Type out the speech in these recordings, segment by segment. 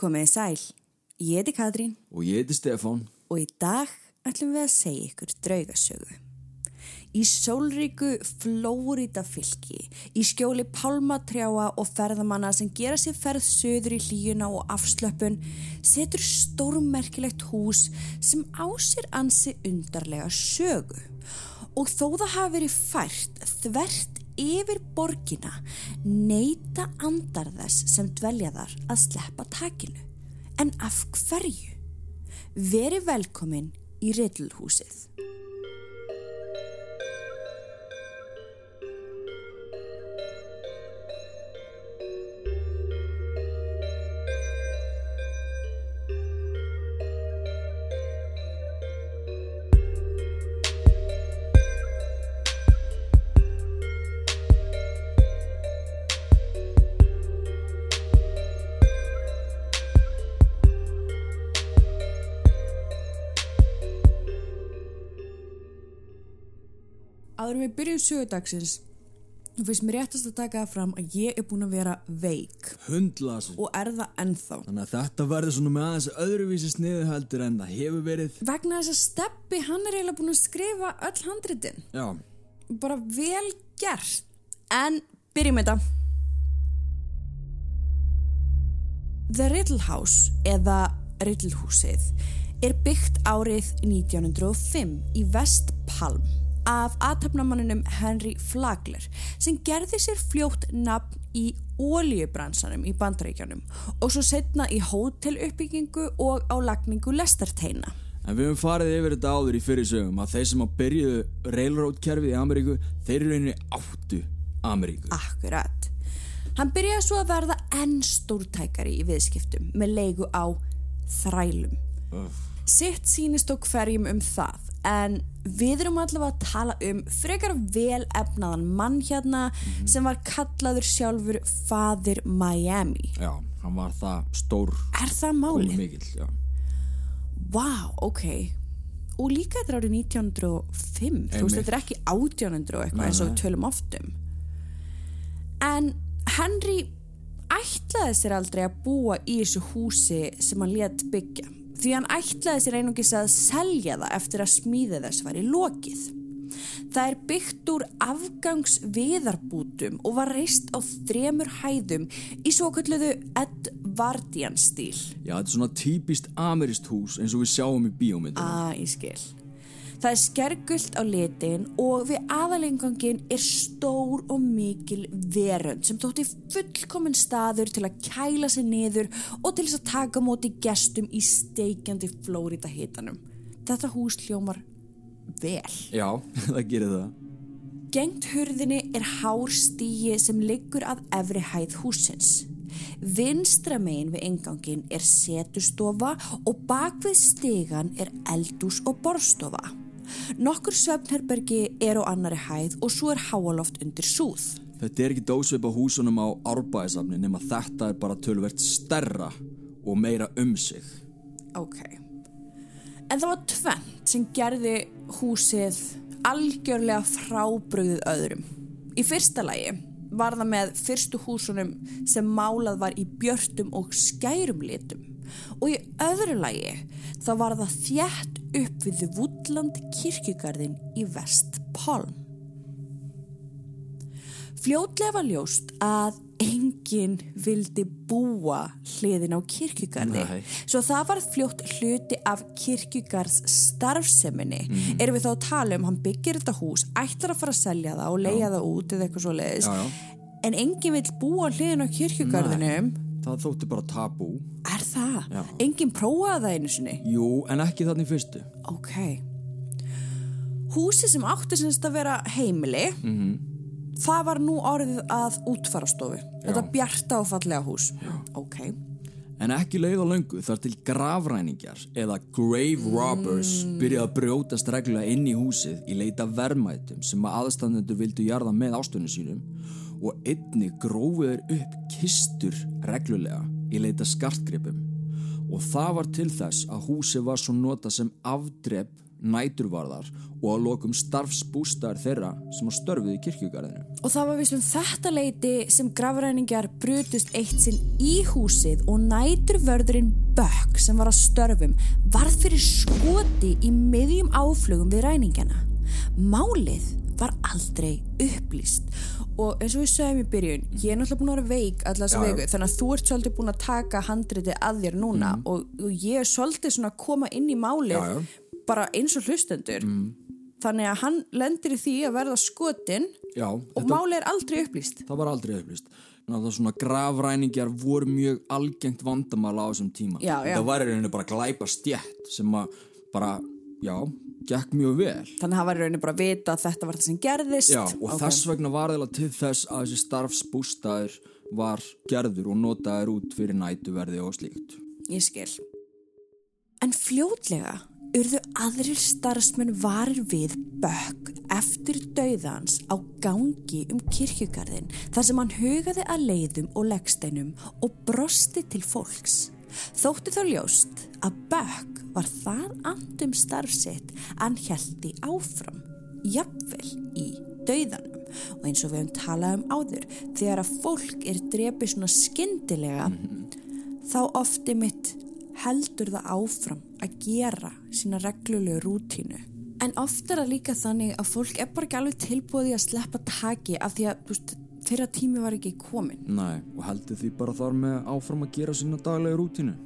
Komið þið sæl, ég heiti Katrín Og ég heiti Stefán. og í dag ætlum við að segja ykkur draugasögu. Í sólríku Flórida fylki, í skjóli pálmatrjáa og ferðamanna sem gera sér ferð söður í hlíuna og afslöpun, setur stórmerkilegt hús sem á sér ansi undarlega sögu. Og þó það hafi verið fært þvert yfir borgina, neyta andar þess sem dvelja þar að sleppa takinu. En af hverju? Veri velkomin í Riddlhúsið. En við byrjum sögudagsins, þú finnst mér réttast að taka það fram að ég er búin að vera veik Hundlasur. og er það ennþá. Þannig að þetta verður svona með aðeins öðruvísi sniðu heldur en það hefur verið. Vegna þess að Steppi, hann er eiginlega búin að skrifa öll handritin. Já, Bara vel gert. En byrjum þetta. The Riddle House eða Riddlehúsið er byggt árið 1905 í West Palm af aðtöfnamanninum Henry Flagler sem gerði sér fljótt nafn í ólíubransanum í bandaríkjanum og svo setna í hóteluppbyggingu og á lagningu lestarteina. en við höfum farið yfir þetta áður í fyrir sögum að þeir sem að byrjuðu railroad kerfið í Ameríku, þeir eru rauninni áttu Ameríku. Akkurat. Hann byrjaði svo að verða enn stórtækari í viðskiptum með leigu á þrælum. Sitt sýnist og hverjum um það en við erum allavega að tala um frekar vel efnaðan mann hérna sem var kallaður sjálfur Fadir Miami. Já, hann var það stór Er það málið? mikill. Vá, ok. Og líka þetta er árið 1905, þú veist Einmitt. þetta er ekki 1800 og eitthvað eins og við tölum oft um. En Henry ætlaði sér aldrei að búa í þessu húsi sem hann let byggja. Því hann ætlaði sér einungis að selja það eftir að smíði þess var í lokið. Það er byggt úr afgangsviðarbútum og var reist á þremur hæðum í svo kalluðu Edvardian stíl. Já, þetta er svona típist amerist hús eins og við sjáum í bíómyndinu. Ah, ég skil. Það er skergult á litin og við aðalengangin er stór og mikil verönd sem þótti fullkomin staður til að kæla sig niður og til þess að taka móti gestum í steikjandi Flórida hitanum. Þetta hús hljómar vel. Já, það gerir það. Gengt hurðinni er hár stíi sem liggur að efri hæð húsins. Vinstra megin við engangin er setustofa og bak við stigan er eldús og borstofa. Nokkur svefnherbergi er á annari hæð og svo er háaloft undir súð. Þetta er ekki dósveipa húsunum á árbæðisafni nema þetta er bara tölvert stærra og meira um sig. Ok. En það var tvent sem gerði húsið algjörlega frábröðuð öðrum. Í fyrsta lagi var það með fyrstu húsunum sem málað var í björtum og skærum litum. Og í öðru lagi þá var það þjætt upp við Woodland kirkjugarðin í West Palm. Fljótlega var ljóst að enginn vildi búa hliðin á kirkjugarði. Nei. Svo það var fljótt hluti af kirkjugarðs starfseminni. Erum við þá að tala um, hann byggir þetta hús, ætlar að fara að selja það og leia það út eða eitthvað svo leiðis. Já, já. En enginn vil búa hliðin á kirkjugarðinum. Það þótti bara tabú. Er það? Já. Enginn prófaði það einu sinni? Jú, en ekki þannig fyrstu. Ok. Húsi sem átti semst að vera heimili, það var nú orðið að útfarastofu. Þetta bjarta og fallega hús. Já. Ok. En ekki leið á löngu þar til gravræningjar eða grave robbers byrjaði að brjótast reglulega inn í húsið í leita verðmætum sem að aðstandendur vildu jarða með ástunni sínum og einni grófiður upp kistur reglulega í leita skartgripum og það var til þess að húsið var svo nota sem afdrep næturvarðar og að lokum starfsbústar þeirra sem á störfuð í kirkjugarðinu. Og það var vist um þetta leiti sem grafræningar brutust eitt sinn í húsið og næturvörðurinn Bökk sem var að störfum varð fyrir skoti í miðjum áflugum við ræningana. Málið var aldrei upplýst og eins og við sögum í byrjun ég er náttúrulega búin að vera veik Já, já. veiku þannig að þú ert svolítið búin að taka handritið að þér núna og, og ég er svolítið svona að koma inn í málið Já, já. bara eins og hlustendur þannig að hann lendir í því að verða skotin Já, og málið er aldrei upplýst það var aldrei upplýst. Þannig að það svona grafræningjar voru mjög algengt vandamála á þessum tíma. Það var í rauninu bara glæpa stjætt sem að bara, já, gekk mjög vel. þannig að hann var í rauninni bara að vita að þetta var það sem gerðist Já, og Ok. þess vegna var það til þess að þessi starfsbústaður var gerður og notaður út fyrir nætuverði og slíkt. Ég skil. En fljótlega urðu aðrir starfsmenn varir við bökk eftir dauðans á gangi um kirkjugarðin þar sem hann hugaði að leiðum og leggsteinum og brosti til fólks. Þótti þá ljóst að bökk var það andum starfsitt heldi áfram, jafnvel í dauðanum og eins og við höfum talað um áður þegar að fólk er drepið svona skyndilega þá ofti mitt heldur það áfram að gera sína reglulegu rútínu. En oft er það líka þannig að fólk er bara ekki alveg tilbúið að sleppa taki af því að veist, þeirra tími var ekki komin. Nei, og heldur því bara þar með áfram að gera sína daglega rútínu.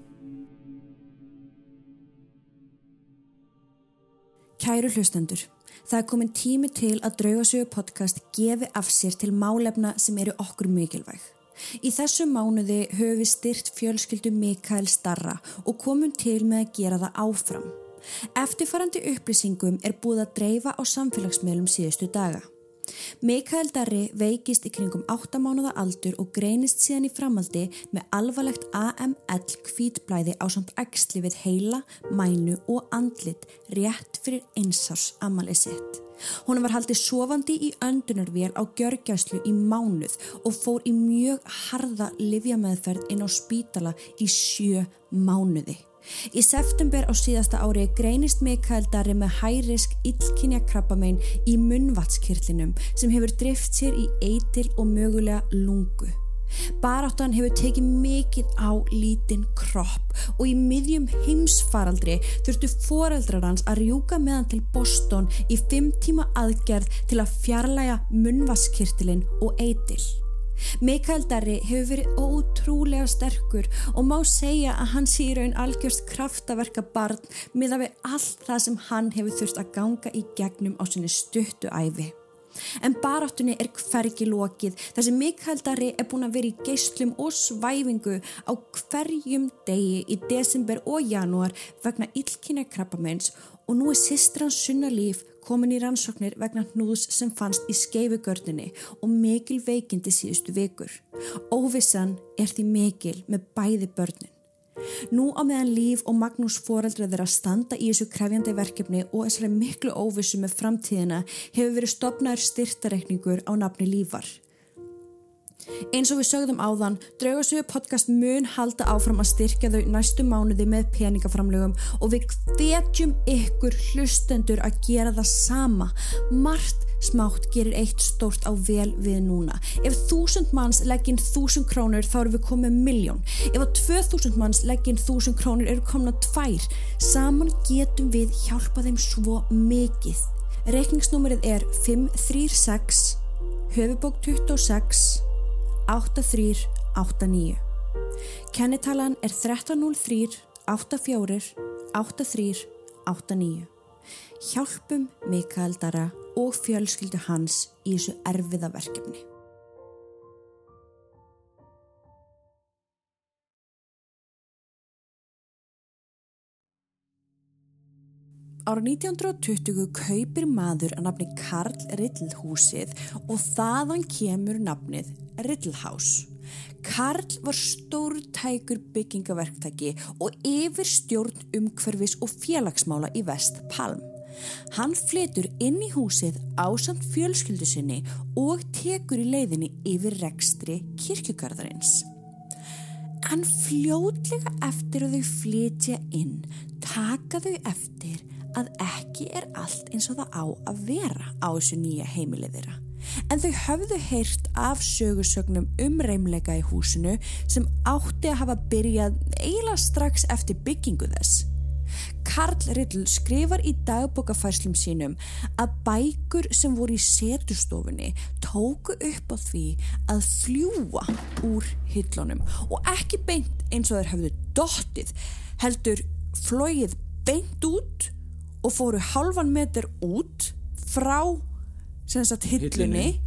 Kæru hlustendur, það er komin tími til að Draugasögu podcast gefi af sér til málefna sem eru okkur mikilvæg. Í þessu mánuði höfum við styrt fjölskyldu Mikael Starra og komum til með að gera það áfram. Eftirfarandi upplýsingum er búið að dreifa á samfélagsmiðlum síðustu daga. Mikael Darri veikist í kringum 8 mánuða aldur og greinist síðan í framaldi með alvarlegt AML kvítblæði á samt æxli við heila, mænu og andlit rétt fyrir einsás ammali sitt. Hún var haldið sofandi í öndunarvél á gjörgjæslu í mánuð og fór í mjög harða livjameðferð inn á spítala í sjö mánuði. Í september á síðasta ári greinist Mikael Darri með hærisk illkynja krabbamein í munnvatskirlinum sem hefur drift sér í eitil og mögulega lungu. Baráttan hefur tekið mikið á lítinn kropp og í miðjum heimsfaraldri þurftu foreldrar hans að rjúka með hann til Boston í fimm tíma aðgerð til að fjarlæga munnvatskirtilin og eitil. Mikael Darri hefur verið ótrúlega sterkur og má segja að hann sé í raun algjörst kraftaverka barn með að við allt það sem hann hefur þurft að ganga í gegnum á sinni stuttu æfi. En baráttunni er hvergi lokið Mikael Darri er búin að vera í geislum og svæfingu á hverjum degi í desember og janúar vegna illkynna krabbamenns og nú er systran Sunna Líf komin í rannsóknir vegna hnúðs sem fannst í skeifugörninni og mikil veikindi síðustu vikur. Óvissan er því mikil með bæði börnin. Nú á meðan Líf og Magnús foreldra þeirra standa í þessu krefjandi verkefni og þessari miklu óvissu með framtíðina hefur verið stopnaður styrtareikningur á nafni Lífar. Eins og við sögðum áðan, Draugasögu podcast mun halda áfram að styrkja þau næstu mánuði með peningaframlögum og við hvetjum ykkur hlustendur að gera það sama. Margt smátt gerir eitt stórt á vel við núna. Ef þúsund manns legginn þúsund krónur þá erum við komið miljón. Ef að tvö þúsund manns legginn þúsund krónur eru komna tvær. Saman getum við hjálpa þeim svo mikið. Reikningsnúmerið er 536 höfubók 26 8389. Kennitalan er 1303 84 83 89. Hjálpum Mikael Dara og fjölskyldu hans í þessu erfiða verkefni. Ára 1920 kaupir maður að nafni Karl Ridlhúsið og þaðan kemur nafnið Ridlhás. Karl var stórtækur byggingaverktaki og yfir stjórn umhverfis og félagsmála í Vest Palm. Hann fletur inn í húsið ásamt fjölskyldu sinni og tekur í leiðinni yfir rekstri kirkjugarðarins. En fljótlega eftir að þau flytja inn taka þau eftir að ekki er allt eins og það á að vera á þessu nýja heimilið þeirra. En þau höfðu heyrt af sögursögnum um reymleika í húsinu sem átti að hafa byrjað eiginlega strax eftir byggingu þess. Karl Riddle skrifar í dagbókafærslum sínum að bækur sem voru í setustofunni tóku upp á því að fljúa úr hillunum og ekki beint eins og þeir hafðu dottið, heldur flóið beint út og fóru halvan meter út frá sagt, hillunni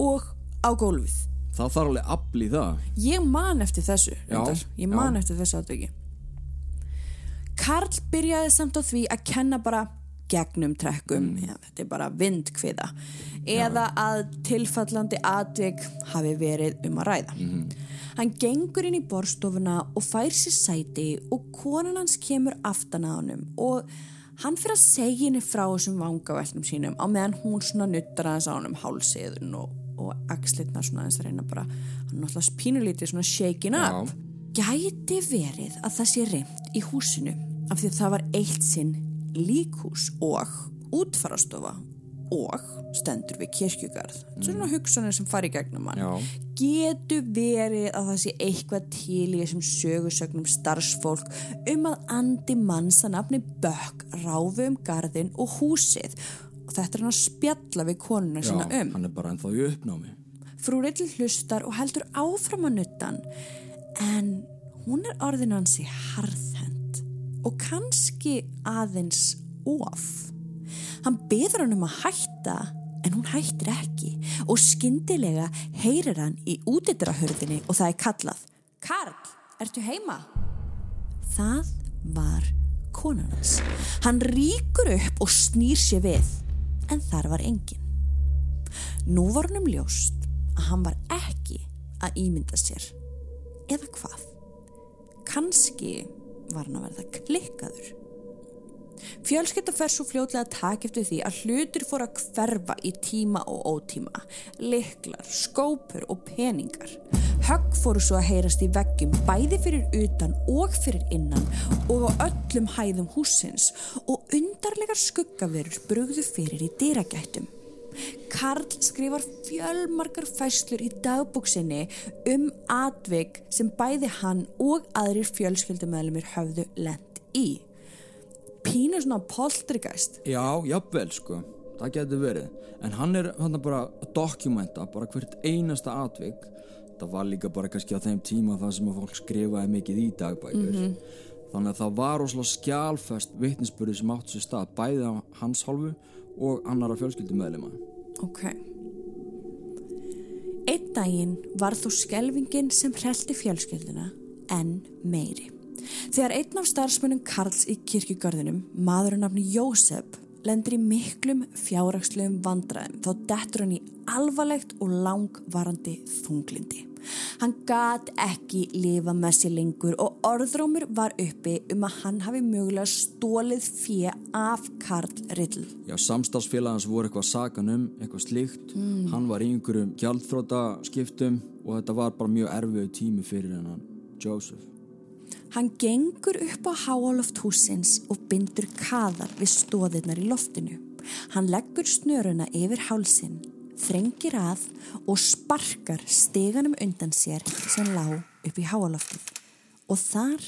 og á gólfið. Það þarf alveg afl í það. Ég man eftir þessu, Já, ég man já. eftir þessu aðtöki. Karl byrjaði samt á því að kenna bara gegnum trekkum, ja, þetta er bara vindkviða, eða að tilfallandi atvik hafi verið um að ræða. Hann gengur inn í borstofuna og fær sér sæti og konan hans kemur aftan að honum og hann fyrir að segja henni frá þessum vangavelnum sínum á meðan hún svona nuttar aðeins á honum hálsiðun og, og axlitna svona aðeins að reyna bara, hann náttúrulega spínulítið svona shaken up. Gæti verið að það sé reynd í húsinu af því að það var eitt sinn líkhús og útfarastofa og stendur við kirkjugarð. Svona hugsanir sem fari í gegnum hann. Já. Getur verið að það sé eitthvað til í þessum sögursögnum starfsfólk um að andi manns að nafni Bökk ráfi um garðin og húsið og þetta er hann að spjalla við konuna sína um. hann er bara ennþá í uppnámi. Frú Riddle hlustar og heldur áfram að nuttan en hún er orðin hansi harðhend og kannski aðeins of. Hann byður hann um að hætta en hún hættir ekki og skyndilega heyrir hann í útidrahörðinni og það er kallað Karl, ertu heima? Það var konan hans. Hann ríkur upp og snýr sér við en þar var enginn. Nú var hann um ljóst að hann var ekki að ímynda sér. Eða hvað? Kanski var hann að verða klikkaður. Fjölskylda fer svo fljótlega að taka eftir því að hlutir fór að hverfa í tíma og ótíma. Liklar, skópur og peningar. Högg fóru svo að heyrast í veggjum bæði fyrir utan og fyrir innan og á öllum hæðum húsins og undarlegar skuggaverur brugðu fyrir í dyragættum. Karl skrifar fjölmarkar fæslur í dagbúksinni um atvik sem bæði hann og aðrir fjölskyldumæðlumir höfðu lent í. Pínu svona poltergeist. Já, jafnvel sko, það getur verið. En hann er hann bara að dokumenta bara hvert einasta atvik. Það var líka bara kannski á þeim tíma það sem að fólk skrifaði mikið í dagbækur. Þannig að það var óslega skjálfest vitnisbyrði sem átt sér stað bæði á hans hálfu og annara fjölskyldumæðlima. Ok. Einn daginn var þó skelvingin sem hrelti fjölskylduna en meiri. Þegar einn af starfsmönnum Karls í kirkjugarðinum, maðurinn nafni Jósef, lendir í miklum fjárrakslegum vandræðum þá dettur hann í alvarlegt og langvarandi þunglindi. Hann gat ekki lifa með sér lengur og orðrómur var uppi um að hann hafi mögulega stólið fjö af Karl Riddle. Já, samstagsfélagans voru eitthvað sagan um, eitthvað slíkt. Hann var í einhverjum gjaldþróta skiptum og þetta var bara mjög erfiðu tími fyrir hennan Joseph. Hann gengur upp á háaloft húsins og bindur kaðar við stóðirnar í loftinu. Hann leggur snöruna yfir hálsin, þrengir að og sparkar steganum undan sér sem lá upp í háaloftið. Og þar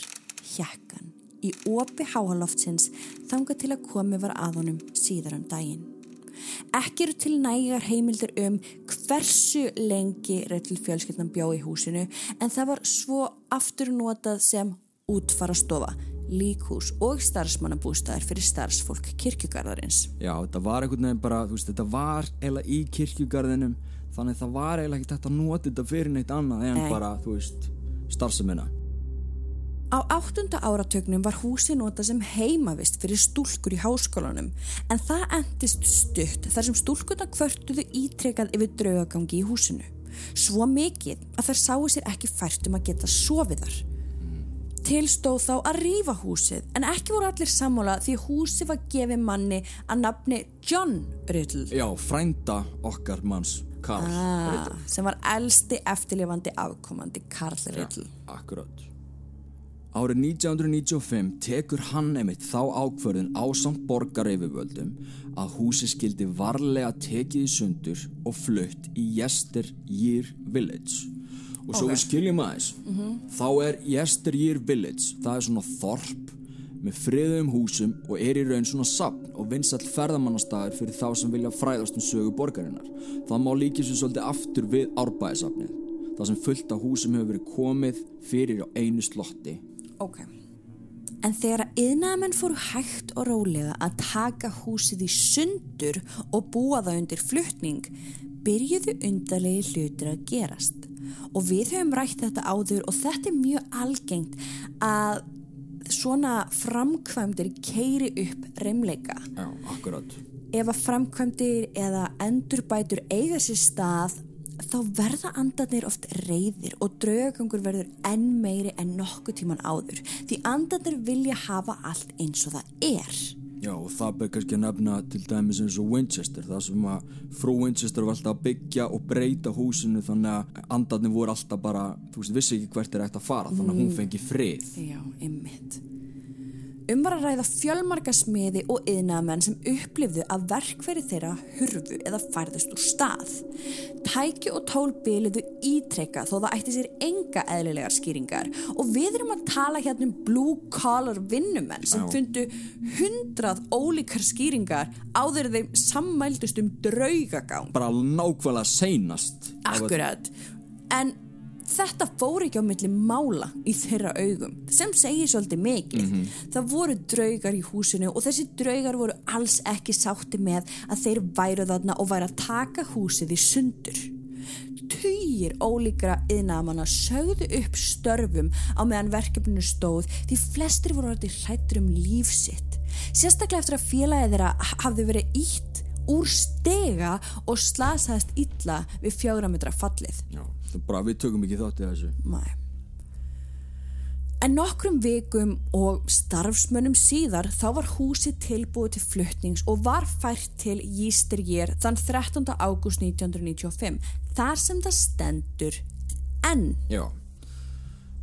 hjekk hann í opi háaloftsins þanga til að komi var að honum síðar um daginn. Ekki eru til nægar heimildir um hversu lengi Rettil fjölskyldan bjó í húsinu en það var svo aftur notað sem útfara stofa, líkhús og starfsmannabústæðar fyrir starfsfólk kirkjugarðarins. Já, þetta var einhvern veginn bara, þú veist, þetta var eiginlega í kirkjugarðinum þannig það var eiginlega ekki þetta að nota þetta fyrir neitt annað en Nei. bara, þú veist, starfsemina. Á áttunda áratögnum var húsi notað sem heimavist fyrir stúlkur í háskólanum en það endist stutt þar sem stúlkurna kvörtuðu ítrekað yfir draugagangi í húsinu. Svo mikið að þær sáu sér ekki fært um að geta sofið þar. Tilstóð þá að rífa húsið en ekki voru allir sammála því húsið var gefið manni að nafni John Riddle Já, frænda okkar manns, Karl ah, sem var elsti eftirlifandi afkomandi Karl Riddle. Akkurát. Árið 1995 tekur hann einmitt þá ákvörðin á samt borgar yfirvöldum að húsi skildi varlega tekið í sundur og flutt í Yesteryear Village. Og svo Ok. við skiljum aðeins, þá er Yesteryear Village, það er svona þorp með friðum húsum og er í raun svona sapn og vinsall ferðamannastæður fyrir þá sem vilja fræðast um sögu borgarinnar. Það má líka svo svolítið aftur við árbæðisafnið. Það sem fullt af húsum hefur verið komið fyrir á einu slotti. Ok. En þegar að yðnaðamenn fóru hægt og rólega að taka húsið í sundur og búa það undir fluttning, byrjuðu undarlegi hlutir að gerast. Og við höfum rætt þetta áður og þetta er mjög algengt að svona framkvæmdir keiri upp reymleika. Já, akkurat. Ef að framkvæmdir eða endurbætur eiga sér stað þá verða andarnir oft reyðir og draugagangur verður enn meiri en nokkuð tíman áður því andarnir vilja hafa allt eins og það er. Já, og það ber kannski að nefna til dæmis eins og Winchester, það sem að frú Winchester var alltaf að byggja og breyta húsinu þannig að andarnir voru alltaf bara, þú veist, vissi ekki hvert er eftir að fara, þannig að hún fengi frið. Já, ymmit. Um var að ræða fjölmarka smiði og yðnaðamenn sem upplifðu að verkveri þeirra hurfu eða færðust úr stað. Tæki og tól byliðu ítrekka þó það ætti sér enga eðlilegar skýringar og við erum að tala hérna um blue collar vinnumenn sem fundu hundrað ólíkar skýringar áður en þeim sammældust um draugagang. Bara nákvæmlega seinast. Akkurat. En þetta fór ekki á milli mála í þeirra augum sem segir svolítið mikið. Það voru draugar í húsinu og þessi draugar voru alls ekki sátti með að þeir væru þarna og væri að taka húsið í sundur. Tugir ólíkra yðnaðamanna sögðu upp störfum á meðan verkefninu stóð því flestir voru hrættur um líf sitt. Sérstaklega eftir að félagið þeirra hafði verið ítt úr stega og slasaðist illa við fjára metra fallið. Já, bara, við tökum ekki þátt í þessu. Nei. En nokkrum vikum og starfsmönnum síðar þá var húsið tilbúið til fluttnings og var fært til Jístergér þann 13. ágúst 1995 þar sem það stendur enn. Já.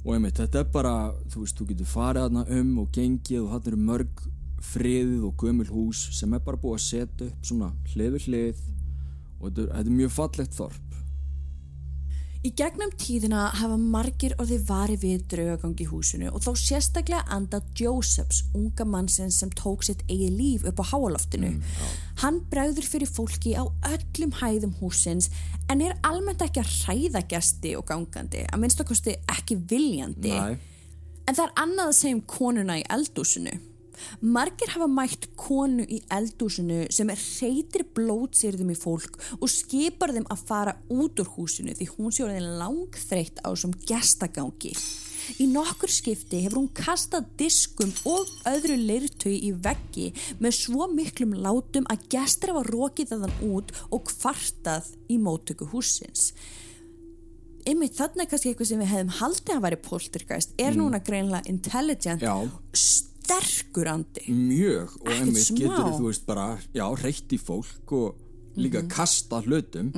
Og einmitt, þetta er bara, þú veist, þú getur farið þarna um og gengið og þarna eru mörg friðið og gömul hús sem er bara búið að setja upp svona hlið við hlið og þetta er, þetta er mjög fallegt þorp. Í gegnum tíðina hafa margir orðið vari við draugagangi húsinu og þá sérstaklega anda Josephs, unga mannsins sem tók sitt eigið líf upp á háaloftinu. Hann bregður fyrir fólki á öllum hæðum húsins en er almennt ekki að hræða gesti og gangandi, að minnst okkosti ekki viljandi. Næ, En það er annað að segja um konuna í eldúsinu. Margir hafa mætt konu í eldúsinu sem reytir blótsýrðum í fólk og skipar þeim að fara út úr húsinu því hún sé orðin langþreytt á þessum gestagangi. Í nokkur skipti hefur hún kastað diskum og öðru leirtögi í veggi með svo miklum látum að gestur hafa rokið þaðan út og kvartað í móttöku húsins. Einmitt þarna er kannski eitthvað sem við hefðum haldið að væri poltergeist er núna greinlega intelligent Já. Sterkur andi. Mjög og smá. getur þú veist bara, já, reytt í fólk og líka kasta hlutum.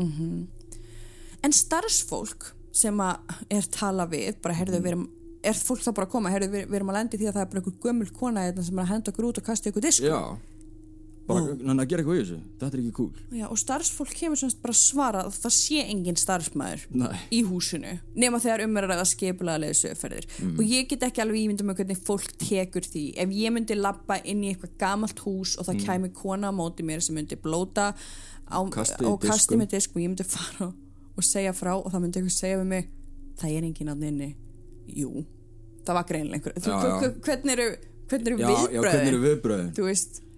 en starfsfólk sem að er tala við bara heyrðu við erum er fólk þá bara að koma, heyrðu við, við erum að lendi því að það er bara einhver gömul kona hérna sem er að henda okkur út og kasta ykkur disk Já, bara, mm. að gera eitthvað í þessu, þetta er ekki cool. Já, og starfsfólk kemur semst bara að svara að það sé engin starfsmæður Nei. í húsinu nema þegar um er að ræða skipulega sögferðir og ég get ekki alveg ímynda með hvernig fólk tekur því. Ef ég myndi labba inn í eitthvað gamalt hús og það kæmi kona á móti mér sem myndi blóta á, Kasti og kasti með disk og ég myndi fara og segja frá og það myndi eitthvað segja við mig það er engin að inni. Jú, það var hver- hvernig eru, viðbröðin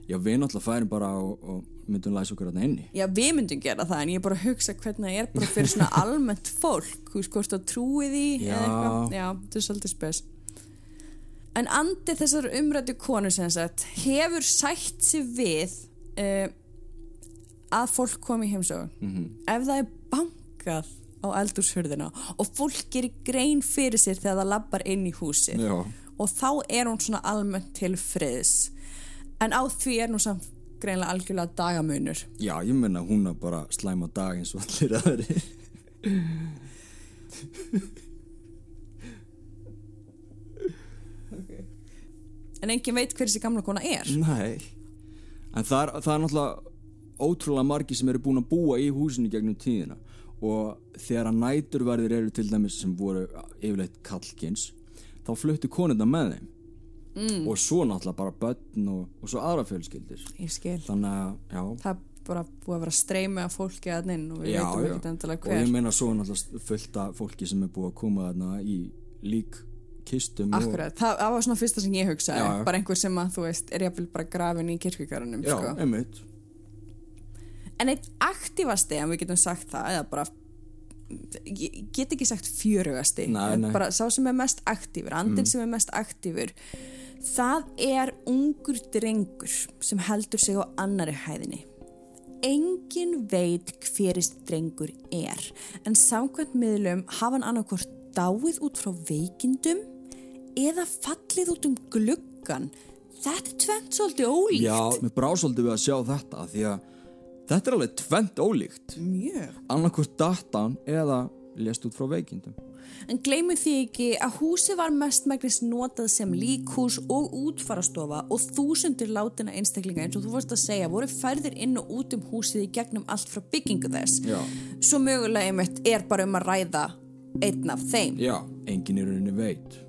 Já, við náttúrulega færum bara og, og myndum læsa okkur þarna inni. Já, við myndum gera það en ég er bara að hugsa hvernig það er bara fyrir svona almennt fólk þú veist hvort það trúi því Já. eða eitthvað. Já, þetta er svolítið spes En andi þessar umrættu konu sem sagt hefur sætt sig við uh, að fólk komi í heimsókn Mhm. ef það er bankað á eldúshurðina og fólk gerir grein fyrir sér þegar það lappar inn í húsið Já. og þá er hún svona almennt til friðs en á því er nú samt greinlega algjörlega dagamunur. Já, ég menna hún er bara slæma dag eins og allir aðri. en engin veit hver þessi gamla kona er. Nei, en það er, það er náttúrulega ótrúlega margi sem eru búin að búa í húsinu gegnum tíðina. Og þegar að næturverðir eru til dæmis sem voru yfirleitt kallkins þá fluttu konunda með þeim mm. og svo náttúrulega bara börn og, og svo aðra fjölskyldir ég skil, þannig að, það bara búið að vera streymi af fólki að inn og við Já, veitum ekki endilega og ég hver. meina svo náttúrulega fullt af fólki sem er búið að koma þarna í lík kistum Akkurat, það, það var svona fyrsta sem ég hugsaði. Já, bara einhver sem að þú veist er jafnvel bara grafin í kirkvikarunum og, já, sko. einmitt. En eitt aktivasti, en við getum sagt það eða bara ég get ekki sagt fjörugasti bara sá sem er mest aktífur andin sem er mest aktífur það er ungur drengur sem heldur sig á annari hæðinni. Engin veit hverist drengur er en samkvæmt miðlum hafa hann annarkvort dáið út frá veikindum eða fallið út um gluggan þetta er tvent svolítið ólíkt. Já, mér brá svolítið við að sjá þetta því að þetta er alveg tvent ólíkt. Mjög. Annarkvort datan eða lest út frá veikindum En gleymið því ekki að húsið var mestmægnis notað sem líkhús og útfarastofa og þúsundir látina einstaklinga eins og þú vorst að segja voru færðir inn og út um húsið í gegnum allt frá byggingu þess. Já. Svo mögulega einmitt er bara um að ræða einn af þeim. Já, engin í rauninni veit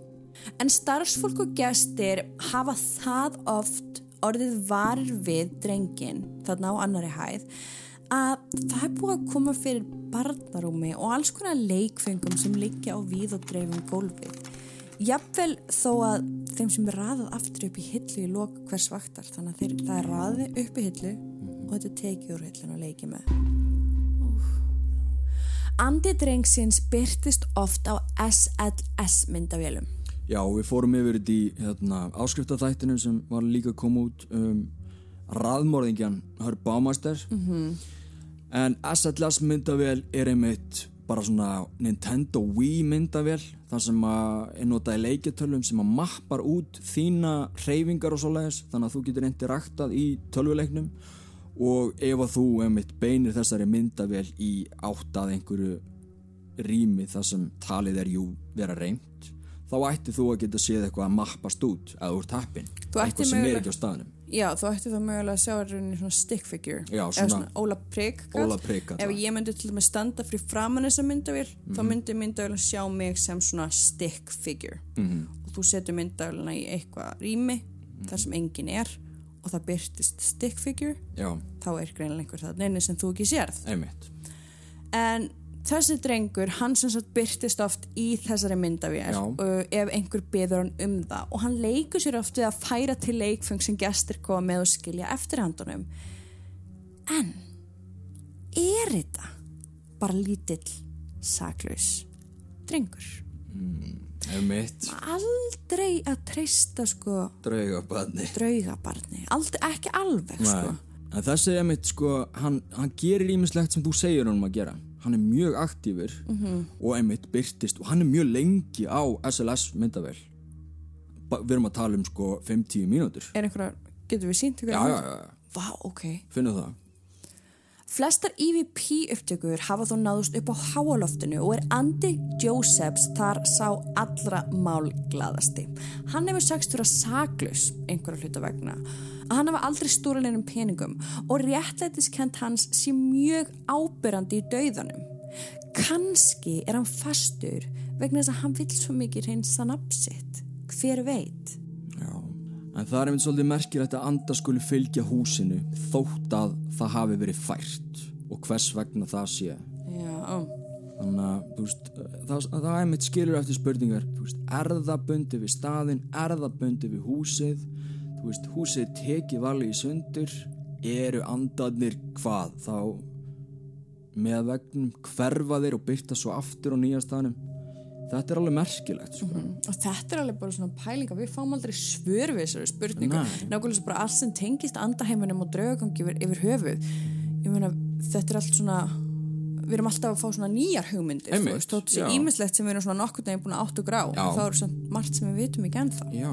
En starfsfólk og gestir hafa það oft orðið varir við drengin þarna á annari hæð að það er búið að koma fyrir barnarúmi og alls konar leikfengum sem liggja á víð og dreifum gólfið. Jafnvel þó að þeim sem er raðað aftur upp í hillu í lok hvers vaktar þannig að þeir, það er raðið upp í hillu og þetta er tekið úr hillun og leikið með. Andi drengsins byrtist oft á SLS myndavélum. Já, við fórum yfir þetta í hérna, áskriftaþættinu sem var líka að koma út um raðmorðingjan Hör Bámaster -hmm. En SLS myndavél er einmitt bara svona Nintendo Wii myndavél þar sem að er notað í leikjartölum sem að mappar út þína hreyfingar og svoleiðis. Þannig að þú getur interaktað í tölvuleiknum og ef að þú einmitt beinir þessari myndavél í átt að einhverju rými þar sem talið er jú vera reynd þá ætti þú að geta séð eitthvað að mappast út að úr tappin eitthvað sem er ekki á staðnum Já, þú ætti þá mögulega að sjá rauninni svona stick figure Já, svona- svona Óla Prigg. Ef ég myndi til dæmis standa fyrir framann þessa myndavél þá Mhm. myndi myndavélina sjá mig sem svona stick figure Mhm. og þú setur myndavélina í eitthvað rými Mhm. þar sem engin er og það byrtist stick figure já, þá er greinilega einhver það neini sem þú ekki sérð einmitt en þessi drengur, hann sem sagt byrtist oft í þessari myndavél uh, ef einhver beður hann um það. Og hann leikur sér oft við að færa til leikfeng sem gestir koma með og skilja eftirhandunum en er þetta bara lítill saklaus drengur? Einmitt, aldrei að treysta sko draugabarni. draugabarni, aldrei, ekki alveg sko. Nei. en þessi er einmitt sko hann, hann gerir ímislegt sem þú segir honum að gera hann er mjög aktífur -hmm. og einmitt byrtist og hann er mjög lengi á SLS myndavél. Ba- við erum að tala um sko 5-10 mínútur. Er einhverja, getur við sínt já, já, já, já, Vá, ok. Finnum það Flestar EVP upptökur hafa þó náðust upp á háaloftinu og er Andy Josephs þar sá allra málglaðasti. Hann hefur sagst vera saklaus einhverja hluta vegna að hann hafa aldrei stúraleinum peningum og réttlætiskent hans sé mjög ábyrrandi í dauðanum. Kanski er hann fastur vegna þess að hann vill svo mikið reynsa nafnsitt. Hver veit? En það er einmitt svolítið merkilegt að anda skuli fylgja húsinu þótt að það hafi verið fært. Og hvers vegna það sé. Já, Þannig að, þú veist, það, það er einmitt skilur eftir spurningar, þú veist, er það bundið við staðinn, er það bundið við húsið, þú veist, húsið tekið valið í sundur, eru andarnir hvað, þá? Með vegnum hverfa þeir og byrta svo aftur á nýja staðnum. Þetta er alveg merkilegt, sko. og þetta er alveg bara svona pælinga við fáum aldrei svör við þessari spurningu. Nákvæmlega svo bara allt sem tengist andaheiminum og draugagangi yfir, yfir höfuð. Ég meina þetta er allt svona við erum alltaf að fá svona nýjar hugmyndir þú Einmitt, veist, þótt já. ímislegt sem við erum svona nokkurn veginn búin að átt og grá og þá er svona margt sem við vitum ekki ennþá. Já,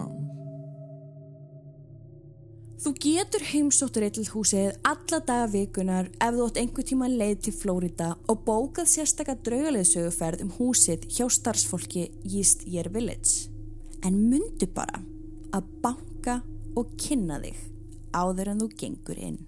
Þú getur heimsótt reytilhúsið alla daga vikunar ef þú átt einhver tíma leið til Flórida og bókað sérstakka draugaleðsöguferð um húsið hjá starfsfólki East Year Village. En myndu bara að banka og kynna þig áður en þú gengur inn.